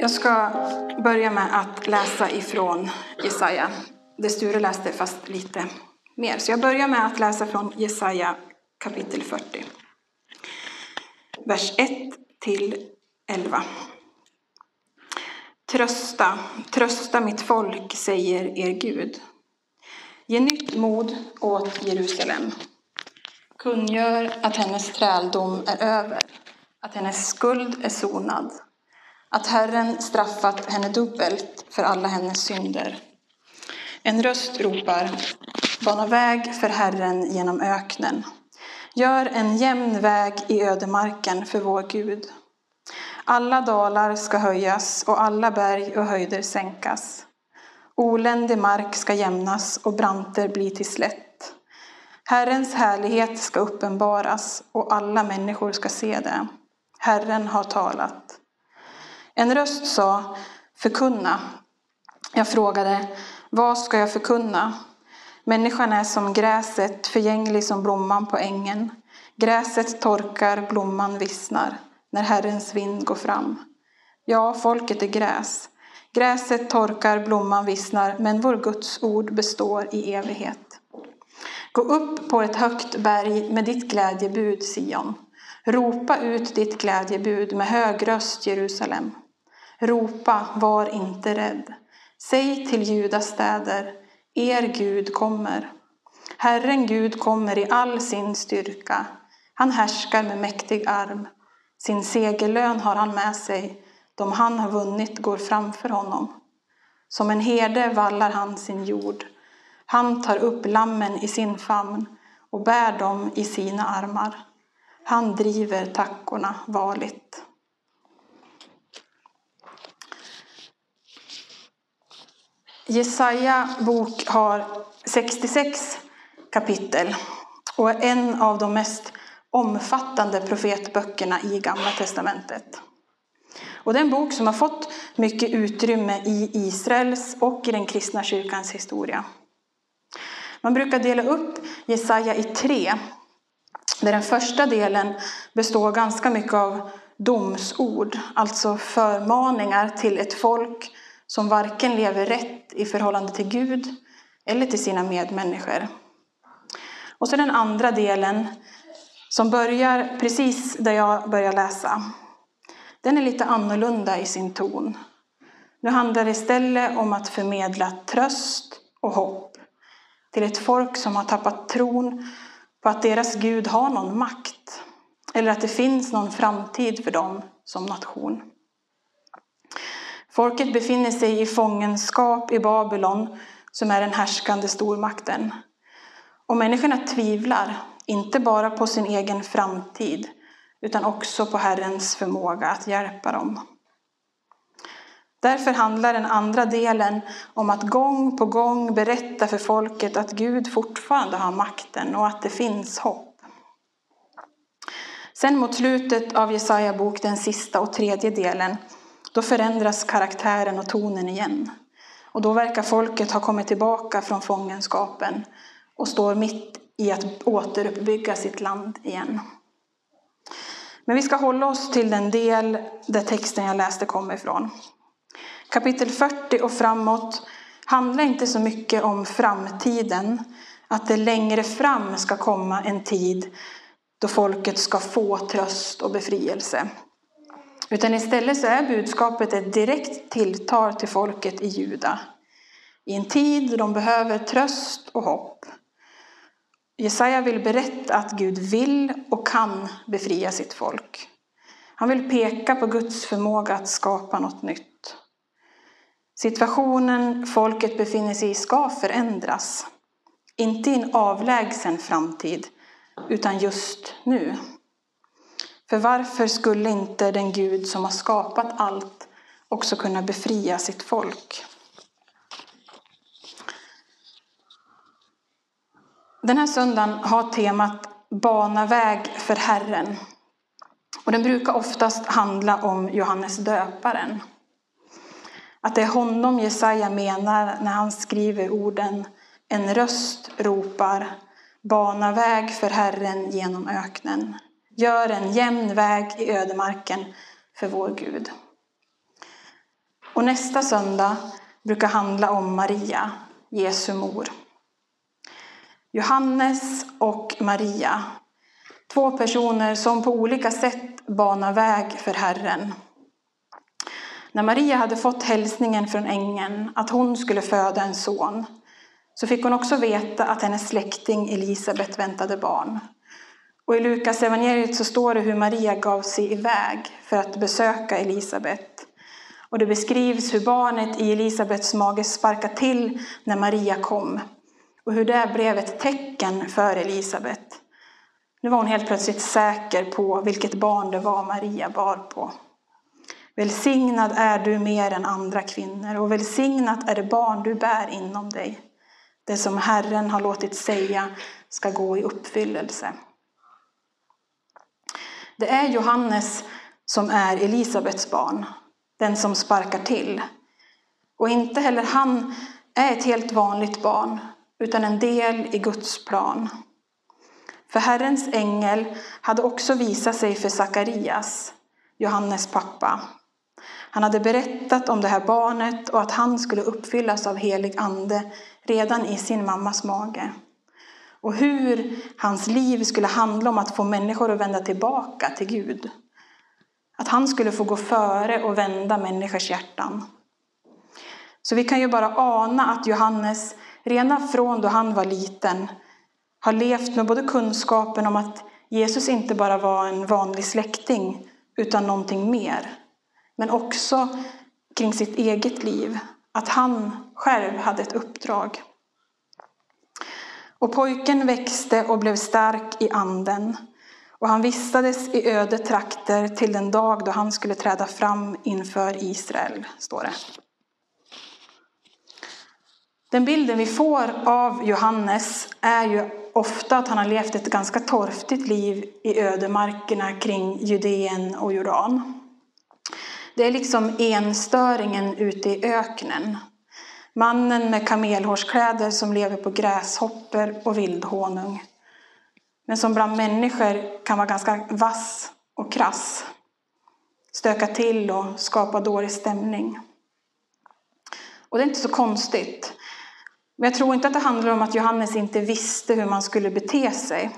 Jag ska börja med att läsa ifrån Jesaja. Det Sture läste fast lite mer. Så jag börjar med att läsa från Jesaja kapitel 40. Vers 1 till 11. Trösta, trösta mitt folk, säger er Gud. Ge nytt mod åt Jerusalem. Kungör att hennes träldom är över, att hennes skuld är sonad att Herren straffat henne dubbelt för alla hennes synder. En röst ropar, bana väg för Herren genom öknen. Gör en jämn väg i ödemarken för vår Gud. Alla dalar ska höjas och alla berg och höjder sänkas. Oländig mark ska jämnas och branter bli till slätt. Herrens härlighet ska uppenbaras och alla människor ska se det. Herren har talat. En röst sa förkunna. Jag frågade vad ska jag förkunna? Människan är som gräset, förgänglig som blomman på ängen. Gräset torkar, blomman vissnar när Herrens vind går fram. Ja, folket är gräs. Gräset torkar, blomman vissnar, men vår Guds ord består i evighet. Gå upp på ett högt berg med ditt glädjebud, Sion. Ropa ut ditt glädjebud med hög röst, Jerusalem. Ropa, var inte rädd. Säg till Judas städer, er Gud kommer. Herren Gud kommer i all sin styrka. Han härskar med mäktig arm. Sin segerlön har han med sig. De han har vunnit går framför honom. Som en herde vallar han sin jord. Han tar upp lammen i sin famn och bär dem i sina armar. Han driver tackorna varligt. Jesaja bok har 66 kapitel och är en av de mest omfattande profetböckerna i Gamla Testamentet. Och det är en bok som har fått mycket utrymme i Israels och i den kristna kyrkans historia. Man brukar dela upp Jesaja i tre, där den första delen består ganska mycket av domsord, alltså förmaningar till ett folk som varken lever rätt i förhållande till Gud eller till sina medmänniskor. Och så den andra delen som börjar precis där jag börjar läsa. Den är lite annorlunda i sin ton. Nu handlar det istället om att förmedla tröst och hopp till ett folk som har tappat tron på att deras Gud har någon makt eller att det finns någon framtid för dem som nation. Folket befinner sig i fångenskap i Babylon, som är den härskande stormakten. Och människorna tvivlar, inte bara på sin egen framtid, utan också på Herrens förmåga att hjälpa dem. Därför handlar den andra delen om att gång på gång berätta för folket att Gud fortfarande har makten och att det finns hopp. Sen mot slutet av Jesaja bok, den sista och tredje delen, då förändras karaktären och tonen igen. Och då verkar folket ha kommit tillbaka från fångenskapen och står mitt i att återuppbygga sitt land igen. Men vi ska hålla oss till den del där texten jag läste kommer ifrån. Kapitel 40 och framåt handlar inte så mycket om framtiden, att det längre fram ska komma en tid då folket ska få tröst och befrielse. Utan istället så är budskapet ett direkt tilltal till folket i Juda. I en tid då de behöver tröst och hopp. Jesaja vill berätta att Gud vill och kan befria sitt folk. Han vill peka på Guds förmåga att skapa något nytt. Situationen folket befinner sig i ska förändras. Inte i en avlägsen framtid, utan just nu. För varför skulle inte den Gud som har skapat allt också kunna befria sitt folk? Den här söndagen har temat Bana väg för Herren. Och den brukar oftast handla om Johannes döparen. Att det är honom Jesaja menar när han skriver orden En röst ropar Bana väg för Herren genom öknen. Gör en jämn väg i ödemarken för vår Gud. Och nästa söndag brukar handla om Maria, Jesu mor. Johannes och Maria, två personer som på olika sätt banar väg för Herren. När Maria hade fått hälsningen från ängeln att hon skulle föda en son så fick hon också veta att hennes släkting Elisabet väntade barn. Och i Lukas evangeliet så står det hur Maria gav sig iväg för att besöka Elisabet. Och det beskrivs hur barnet i Elisabets mage sparkade till när Maria kom. Och hur det blev ett tecken för Elisabet. Nu var hon helt plötsligt säker på vilket barn det var Maria bar på. Välsignad är du mer än andra kvinnor och välsignat är det barn du bär inom dig. Det som Herren har låtit säga ska gå i uppfyllelse. Det är Johannes som är Elisabets barn, den som sparkar till. Och inte heller han är ett helt vanligt barn, utan en del i Guds plan. För Herrens ängel hade också visat sig för Sakarias, Johannes pappa. Han hade berättat om det här barnet och att han skulle uppfyllas av helig ande redan i sin mammas mage. Och hur hans liv skulle handla om att få människor att vända tillbaka till Gud. Att han skulle få gå före och vända människors hjärtan. Så vi kan ju bara ana att Johannes, redan från då han var liten, har levt med både kunskapen om att Jesus inte bara var en vanlig släkting, utan någonting mer. Men också kring sitt eget liv, att han själv hade ett uppdrag. Och pojken växte och blev stark i anden. Och han vistades i öde trakter till den dag då han skulle träda fram inför Israel, står det. Den bilden vi får av Johannes är ju ofta att han har levt ett ganska torftigt liv i ödemarkerna kring Judeen och Jordan. Det är liksom enstöringen ute i öknen. Mannen med kamelhårskläder som lever på gräshoppor och vildhonung. Men som bland människor kan vara ganska vass och krass. Stöka till och skapa dålig stämning. Och det är inte så konstigt. Men jag tror inte att det handlar om att Johannes inte visste hur man skulle bete sig.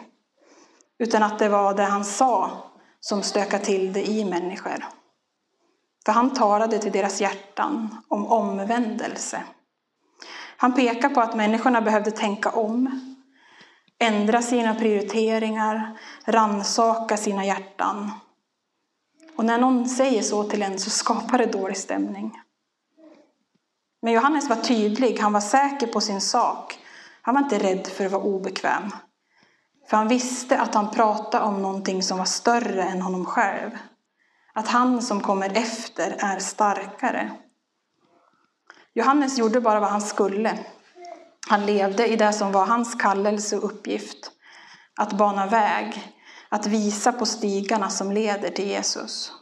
Utan att det var det han sa som stökade till det i människor. För han talade till deras hjärtan om omvändelse. Han pekar på att människorna behövde tänka om, ändra sina prioriteringar, ransaka sina hjärtan. Och när någon säger så till en så skapar det dålig stämning. Men Johannes var tydlig, han var säker på sin sak. Han var inte rädd för att vara obekväm. För han visste att han pratade om någonting som var större än honom själv. Att han som kommer efter är starkare. Johannes gjorde bara vad han skulle. Han levde i det som var hans kallelse och uppgift. Att bana väg, att visa på stigarna som leder till Jesus.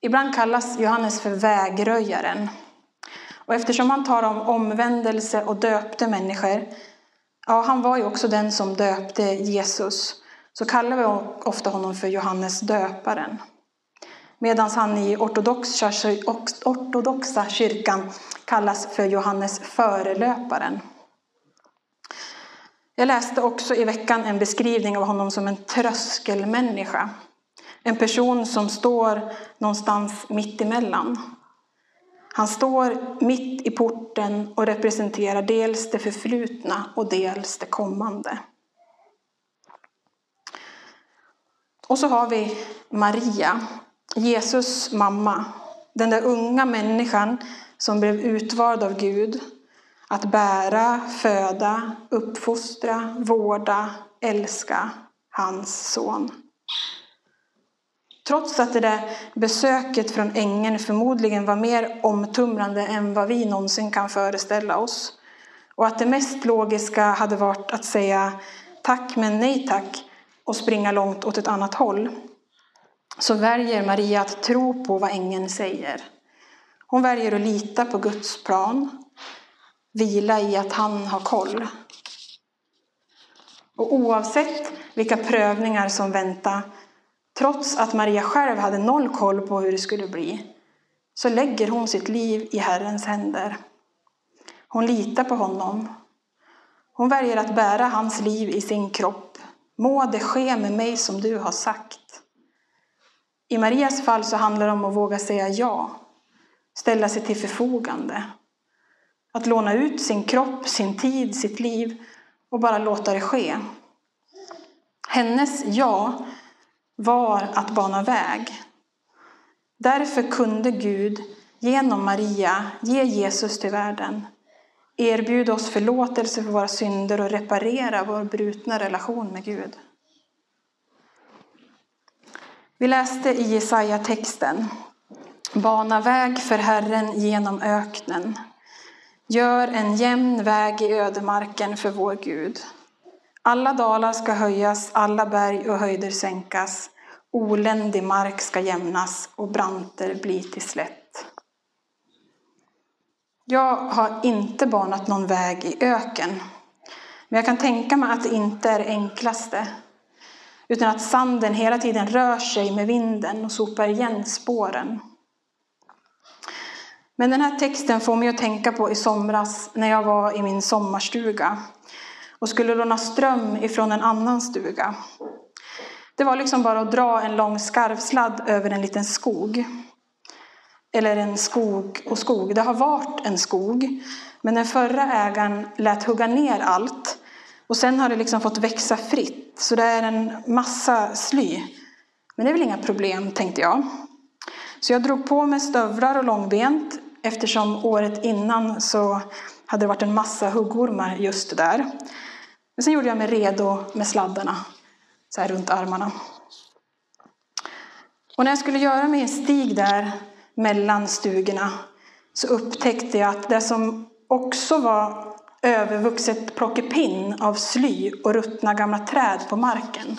Ibland kallas Johannes för vägröjaren. Och eftersom han talar om omvändelse och döpte människor, ja, han var ju också den som döpte Jesus, så kallar vi ofta honom för Johannes döparen. Medan han i ortodoxa, ortodoxa kyrkan kallas för Johannes förelöparen. Jag läste också i veckan en beskrivning av honom som en tröskelmänniska. En person som står någonstans mitt emellan. Han står mitt i porten och representerar dels det förflutna och dels det kommande. Och så har vi Maria, Jesus mamma. Den där unga människan som blev utvald av Gud att bära, föda, uppfostra, vårda, älska hans son. Trots att det där besöket från ängeln förmodligen var mer omtumlande än vad vi någonsin kan föreställa oss. och att det mest logiska hade varit att säga tack men nej tack och springa långt åt ett annat håll, så väljer Maria att tro på vad ängeln säger. Hon väljer att lita på Guds plan, vila i att han har koll. Och oavsett vilka prövningar som väntar, trots att Maria själv hade noll koll på hur det skulle bli, så lägger hon sitt liv i Herrens händer. Hon litar på honom. Hon väljer att bära hans liv i sin kropp. Må det ske med mig som du har sagt. I Marias fall så handlar det om att våga säga ja, ställa sig till förfogande. Att låna ut sin kropp, sin tid, sitt liv och bara låta det ske. Hennes ja var att bana väg. Därför kunde Gud genom Maria ge Jesus till världen, erbjuda oss förlåtelse för våra synder och reparera vår brutna relation med Gud. Vi läste i Jesaja-texten. Bana väg för Herren genom öknen. Gör en jämn väg i ödemarken för vår Gud. Alla dalar ska höjas, alla berg och höjder sänkas. Oländig mark ska jämnas och branter bli till slätt. Jag har inte banat någon väg i öken. Men jag kan tänka mig att det inte är det enklaste. Utan att sanden hela tiden rör sig med vinden och sopar igen spåren. Men den här texten får mig att tänka på i somras när jag var i min sommarstuga och skulle låna ström ifrån en annan stuga. Det var liksom bara att dra en lång skarvsladd över en liten skog. Eller en skog och skog. Det har varit en skog, men den förra ägaren lät hugga ner allt och sen har det liksom fått växa fritt. Så det är en massa sly. Men det är väl inga problem, tänkte jag. Så jag drog på mig stövlar och långbent eftersom året innan så hade det varit en massa huggormar just där. Men sen gjorde jag mig redo med sladdarna så här runt armarna. Och när jag skulle göra mig en stig där mellan stugorna så upptäckte jag att det som också var övervuxet plockepinn av sly och ruttna gamla träd på marken.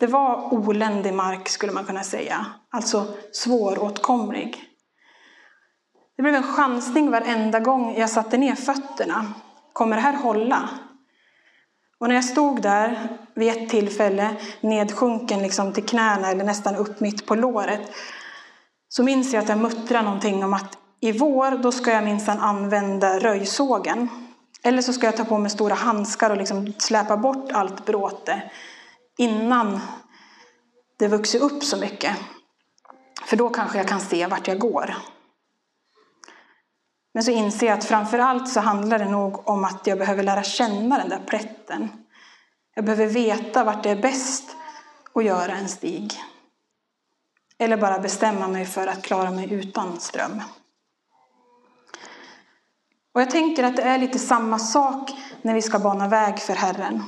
Det var oländig mark skulle man kunna säga, alltså svåråtkomlig. Det blev en chansning varenda gång jag satte ner fötterna. Kommer det här hålla? Och när jag stod där vid ett tillfälle, nedsjunken liksom till knäna eller nästan upp mitt på låret, så minns jag att jag muttrade någonting om att i vår, då ska jag minsann använda röjsågen. Eller så ska jag ta på mig stora handskar och liksom släpa bort allt bråte innan det vuxit upp så mycket. För då kanske jag kan se vart jag går. Men så inser jag att framför allt så handlar det nog om att jag behöver lära känna den där plätten. Jag behöver veta vart det är bäst att göra en stig. Eller bara bestämma mig för att klara mig utan ström. Och jag tänker att det är lite samma sak när vi ska bana väg för Herren.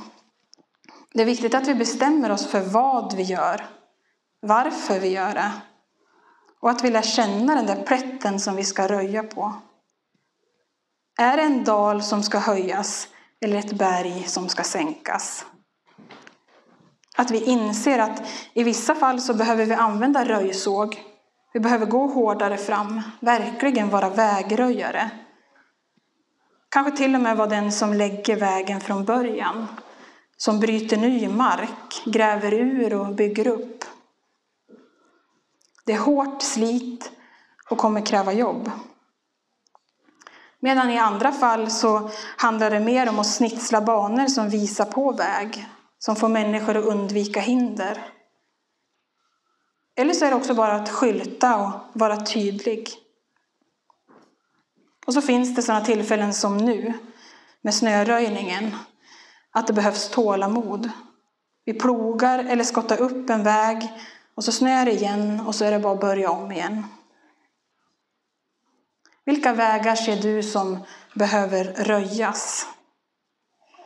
Det är viktigt att vi bestämmer oss för vad vi gör, varför vi gör det och att vi lär känna den där plätten som vi ska röja på. Är det en dal som ska höjas eller ett berg som ska sänkas? Att vi inser att i vissa fall så behöver vi använda röjsåg. Vi behöver gå hårdare fram, verkligen vara vägröjare. Kanske till och med vara den som lägger vägen från början. Som bryter ny mark, gräver ur och bygger upp. Det är hårt slit och kommer kräva jobb. Medan i andra fall så handlar det mer om att snitsla banor som visar på väg, som får människor att undvika hinder. Eller så är det också bara att skylta och vara tydlig. Och så finns det sådana tillfällen som nu, med snöröjningen, att det behövs tålamod. Vi plogar eller skottar upp en väg och så snöar det igen och så är det bara att börja om igen. Vilka vägar ser du som behöver röjas?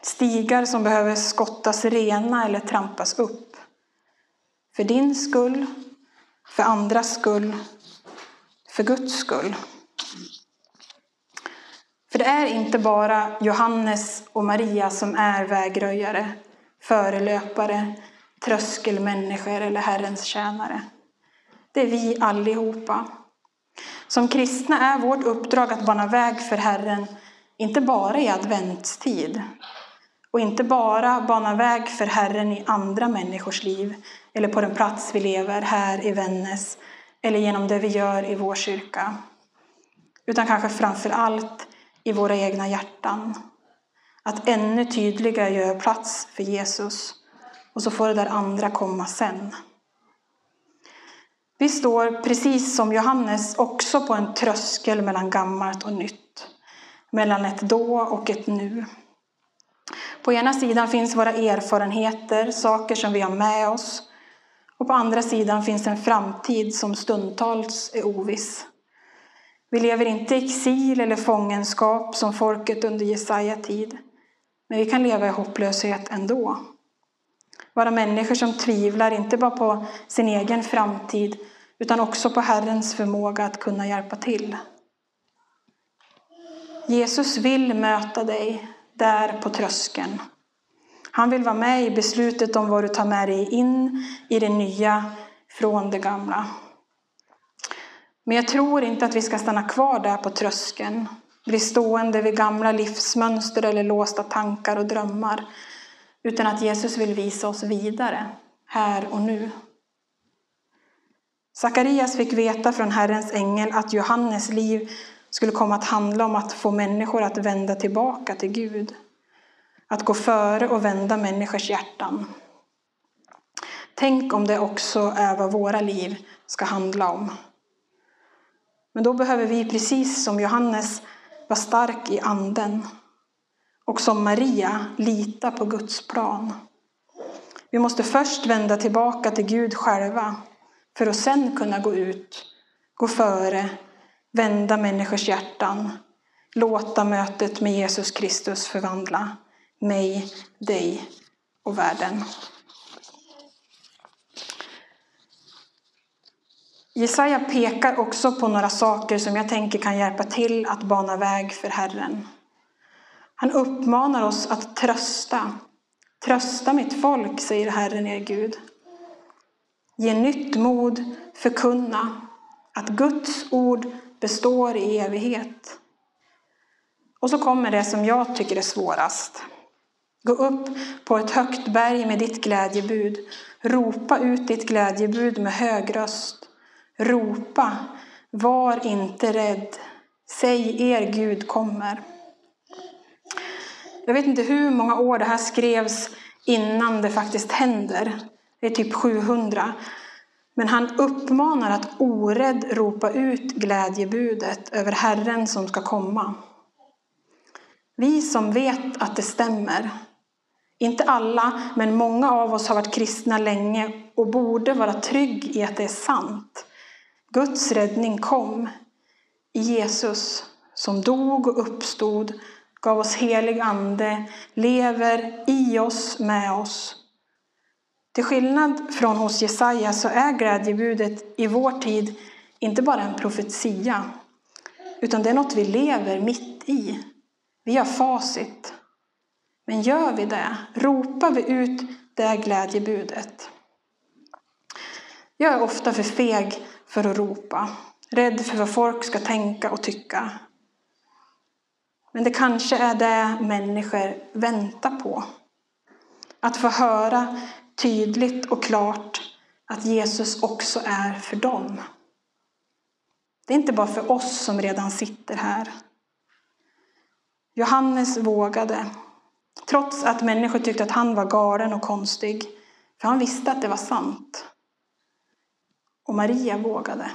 Stigar som behöver skottas rena eller trampas upp? För din skull, för andras skull, för Guds skull. För det är inte bara Johannes och Maria som är vägröjare, förelöpare, tröskelmänniskor eller Herrens tjänare. Det är vi allihopa. Som kristna är vårt uppdrag att bana väg för Herren, inte bara i adventstid, och inte bara bana väg för Herren i andra människors liv eller på den plats vi lever här i Vännäs eller genom det vi gör i vår kyrka. Utan kanske framför allt i våra egna hjärtan. Att ännu tydligare göra plats för Jesus och så får det där andra komma sen. Vi står, precis som Johannes, också på en tröskel mellan gammalt och nytt. Mellan ett då och ett nu. På ena sidan finns våra erfarenheter, saker som vi har med oss. Och på andra sidan finns en framtid som stundtals är oviss. Vi lever inte i exil eller fångenskap som folket under Jesaja tid. Men vi kan leva i hopplöshet ändå. Vara människor som tvivlar, inte bara på sin egen framtid, utan också på Herrens förmåga att kunna hjälpa till. Jesus vill möta dig där på tröskeln. Han vill vara med i beslutet om vad du tar med dig in i det nya från det gamla. Men jag tror inte att vi ska stanna kvar där på tröskeln, bli stående vid gamla livsmönster eller låsta tankar och drömmar, utan att Jesus vill visa oss vidare, här och nu. Sakarias fick veta från Herrens ängel att Johannes liv skulle komma att handla om att få människor att vända tillbaka till Gud. Att gå före och vända människors hjärtan. Tänk om det också är vad våra liv ska handla om. Men då behöver vi, precis som Johannes, vara stark i anden. Och som Maria, lita på Guds plan. Vi måste först vända tillbaka till Gud själva för att sen kunna gå ut, gå före, vända människors hjärtan, låta mötet med Jesus Kristus förvandla mig, dig och världen. Jesaja pekar också på några saker som jag tänker kan hjälpa till att bana väg för Herren. Han uppmanar oss att trösta. Trösta mitt folk, säger Herren er Gud. Ge nytt mod, förkunna att Guds ord består i evighet. Och så kommer det som jag tycker är svårast. Gå upp på ett högt berg med ditt glädjebud. Ropa ut ditt glädjebud med hög röst. Ropa, var inte rädd. Säg er Gud kommer. Jag vet inte hur många år det här skrevs innan det faktiskt händer. Det är typ 700. Men han uppmanar att orädd ropa ut glädjebudet över Herren som ska komma. Vi som vet att det stämmer, inte alla, men många av oss har varit kristna länge och borde vara trygg i att det är sant. Guds räddning kom i Jesus som dog och uppstod, gav oss helig ande, lever i oss, med oss. Till skillnad från hos Jesaja så är glädjebudet i vår tid inte bara en profetia, utan det är något vi lever mitt i. Vi har facit. Men gör vi det? Ropar vi ut det glädjebudet? Jag är ofta för feg för att ropa, rädd för vad folk ska tänka och tycka. Men det kanske är det människor väntar på. Att få höra tydligt och klart att Jesus också är för dem. Det är inte bara för oss som redan sitter här. Johannes vågade, trots att människor tyckte att han var galen och konstig, för han visste att det var sant. Och Maria vågade.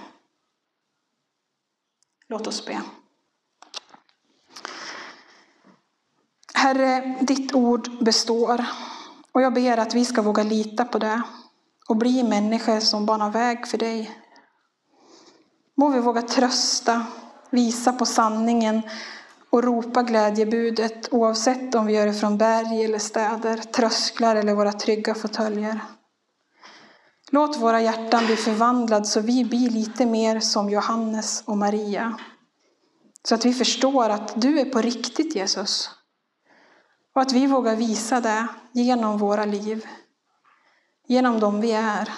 Låt oss be. Herre, ditt ord består. Och jag ber att vi ska våga lita på det och bli människor som banar väg för dig. Må vi våga trösta, visa på sanningen och ropa glädjebudet oavsett om vi gör det från berg eller städer, trösklar eller våra trygga fåtöljer. Låt våra hjärtan bli förvandlade så vi blir lite mer som Johannes och Maria. Så att vi förstår att du är på riktigt Jesus. Och att vi vågar visa det genom våra liv. Genom dem vi är,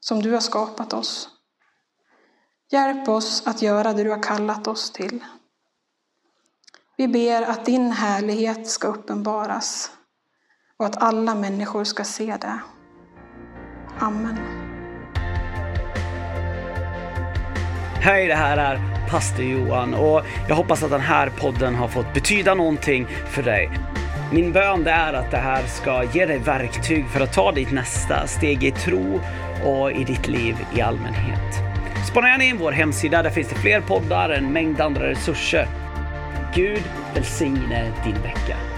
som du har skapat oss. Hjälp oss att göra det du har kallat oss till. Vi ber att din härlighet ska uppenbaras och att alla människor ska se det. Amen. Hej, det här är pastor Johan och jag hoppas att den här podden har fått betyda någonting för dig. Min bön är att det här ska ge dig verktyg för att ta ditt nästa steg i tro och i ditt liv i allmänhet. Spana gärna in vår hemsida, där finns det fler poddar, en mängd andra resurser. Gud välsigne din vecka.